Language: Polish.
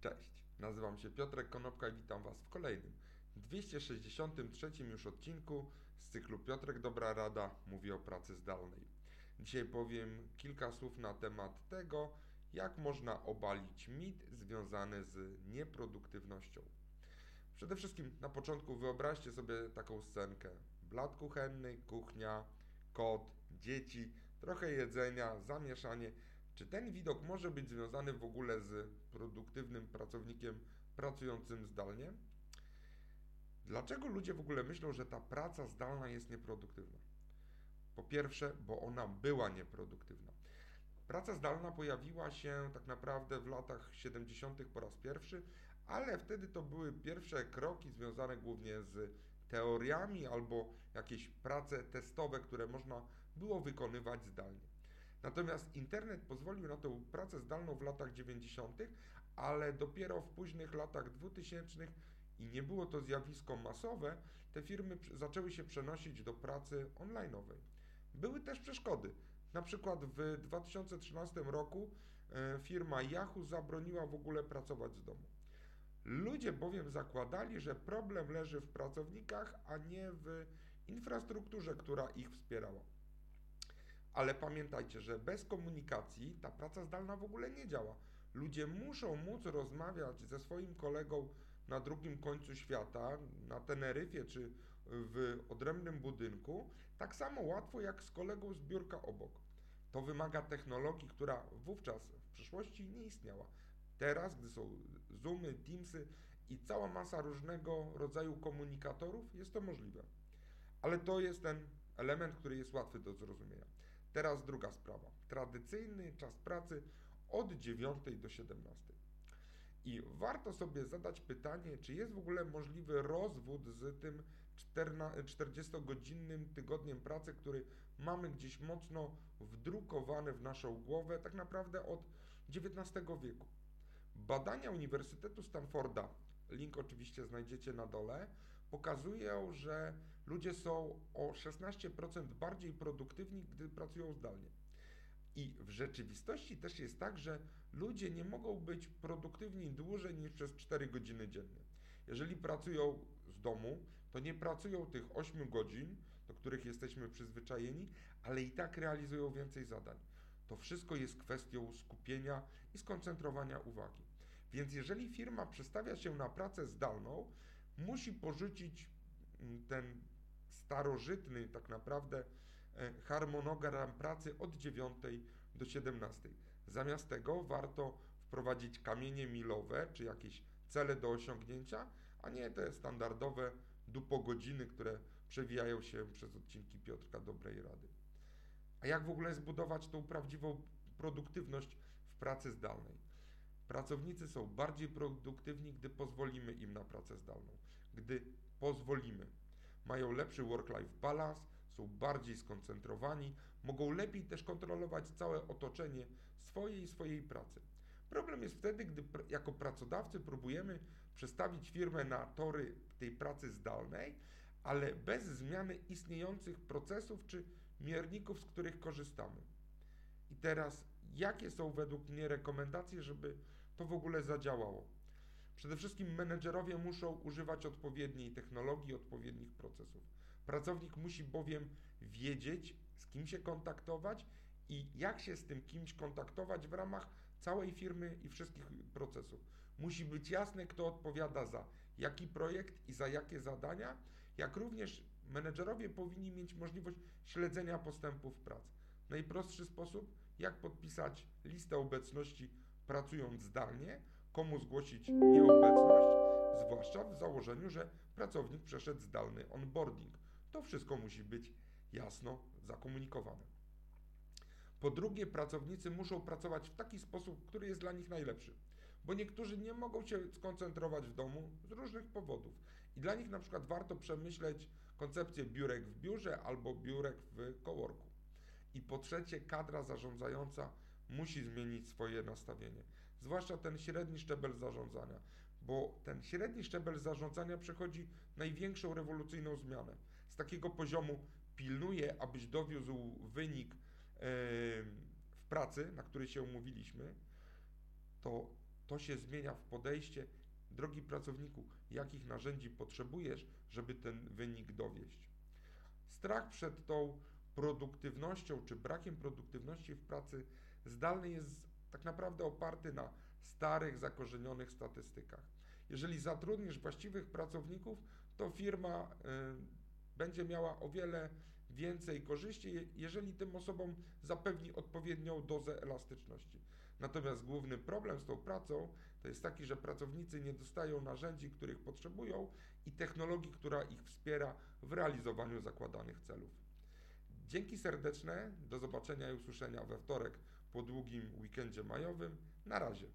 Cześć, nazywam się Piotrek Konopka i witam Was w kolejnym 263 już odcinku z cyklu Piotrek Dobra Rada mówi o pracy zdalnej. Dzisiaj powiem kilka słów na temat tego, jak można obalić mit związany z nieproduktywnością. Przede wszystkim na początku wyobraźcie sobie taką scenkę. Blat kuchenny, kuchnia, kot, dzieci, trochę jedzenia, zamieszanie czy ten widok może być związany w ogóle z produktywnym pracownikiem pracującym zdalnie? Dlaczego ludzie w ogóle myślą, że ta praca zdalna jest nieproduktywna? Po pierwsze, bo ona była nieproduktywna. Praca zdalna pojawiła się tak naprawdę w latach 70. po raz pierwszy, ale wtedy to były pierwsze kroki związane głównie z teoriami albo jakieś prace testowe, które można było wykonywać zdalnie. Natomiast internet pozwolił na tę pracę zdalną w latach 90., ale dopiero w późnych latach 2000 i nie było to zjawisko masowe, te firmy zaczęły się przenosić do pracy online'owej. Były też przeszkody. Na przykład w 2013 roku e, firma Yahoo zabroniła w ogóle pracować z domu. Ludzie bowiem zakładali, że problem leży w pracownikach, a nie w infrastrukturze, która ich wspierała. Ale pamiętajcie, że bez komunikacji ta praca zdalna w ogóle nie działa. Ludzie muszą móc rozmawiać ze swoim kolegą na drugim końcu świata, na Teneryfie czy w odrębnym budynku, tak samo łatwo jak z kolegą z biurka obok. To wymaga technologii, która wówczas w przeszłości nie istniała. Teraz, gdy są Zoomy, Teamsy i cała masa różnego rodzaju komunikatorów, jest to możliwe. Ale to jest ten element, który jest łatwy do zrozumienia. Teraz druga sprawa. Tradycyjny czas pracy od 9 do 17. I warto sobie zadać pytanie, czy jest w ogóle możliwy rozwód z tym 40-godzinnym tygodniem pracy, który mamy gdzieś mocno wdrukowany w naszą głowę, tak naprawdę od XIX wieku. Badania Uniwersytetu Stanforda, link oczywiście znajdziecie na dole, pokazują, że ludzie są o 16% bardziej produktywni, gdy pracują zdalnie. I w rzeczywistości też jest tak, że ludzie nie mogą być produktywni dłużej niż przez 4 godziny dziennie. Jeżeli pracują z domu, to nie pracują tych 8 godzin, do których jesteśmy przyzwyczajeni, ale i tak realizują więcej zadań. To wszystko jest kwestią skupienia i skoncentrowania uwagi. Więc jeżeli firma przestawia się na pracę zdalną, musi porzucić mm, ten starożytny tak naprawdę e, harmonogram pracy od 9 do 17. Zamiast tego warto wprowadzić kamienie milowe, czy jakieś cele do osiągnięcia, a nie te standardowe dupogodziny, które przewijają się przez odcinki Piotrka Dobrej Rady. A jak w ogóle zbudować tą prawdziwą produktywność w pracy zdalnej? Pracownicy są bardziej produktywni, gdy pozwolimy im na pracę zdalną. Gdy pozwolimy. Mają lepszy work-life balance, są bardziej skoncentrowani, mogą lepiej też kontrolować całe otoczenie swojej i swojej pracy. Problem jest wtedy, gdy jako pracodawcy próbujemy przestawić firmę na tory tej pracy zdalnej, ale bez zmiany istniejących procesów czy mierników, z których korzystamy. I teraz, jakie są według mnie rekomendacje, żeby to w ogóle zadziałało. Przede wszystkim menedżerowie muszą używać odpowiedniej technologii, odpowiednich procesów. Pracownik musi bowiem wiedzieć, z kim się kontaktować i jak się z tym kimś kontaktować w ramach całej firmy i wszystkich procesów. Musi być jasne, kto odpowiada za jaki projekt i za jakie zadania, jak również menedżerowie powinni mieć możliwość śledzenia postępów prac. Najprostszy sposób, jak podpisać listę obecności pracując zdalnie, komu zgłosić nieobecność, zwłaszcza w założeniu, że pracownik przeszedł zdalny onboarding. To wszystko musi być jasno zakomunikowane. Po drugie, pracownicy muszą pracować w taki sposób, który jest dla nich najlepszy, bo niektórzy nie mogą się skoncentrować w domu z różnych powodów. I dla nich na przykład warto przemyśleć koncepcję biurek w biurze albo biurek w coworku. I po trzecie, kadra zarządzająca musi zmienić swoje nastawienie. Zwłaszcza ten średni szczebel zarządzania, bo ten średni szczebel zarządzania przechodzi największą rewolucyjną zmianę. Z takiego poziomu pilnuje, abyś dowiózł wynik w pracy, na który się umówiliśmy, to to się zmienia w podejście. Drogi pracowniku, jakich narzędzi potrzebujesz, żeby ten wynik dowieść? Strach przed tą produktywnością czy brakiem produktywności w pracy zdalnej jest tak naprawdę oparty na starych, zakorzenionych statystykach. Jeżeli zatrudnisz właściwych pracowników, to firma y, będzie miała o wiele więcej korzyści, jeżeli tym osobom zapewni odpowiednią dozę elastyczności. Natomiast główny problem z tą pracą to jest taki, że pracownicy nie dostają narzędzi, których potrzebują i technologii, która ich wspiera w realizowaniu zakładanych celów. Dzięki serdeczne, do zobaczenia i usłyszenia we wtorek po długim weekendzie majowym. Na razie.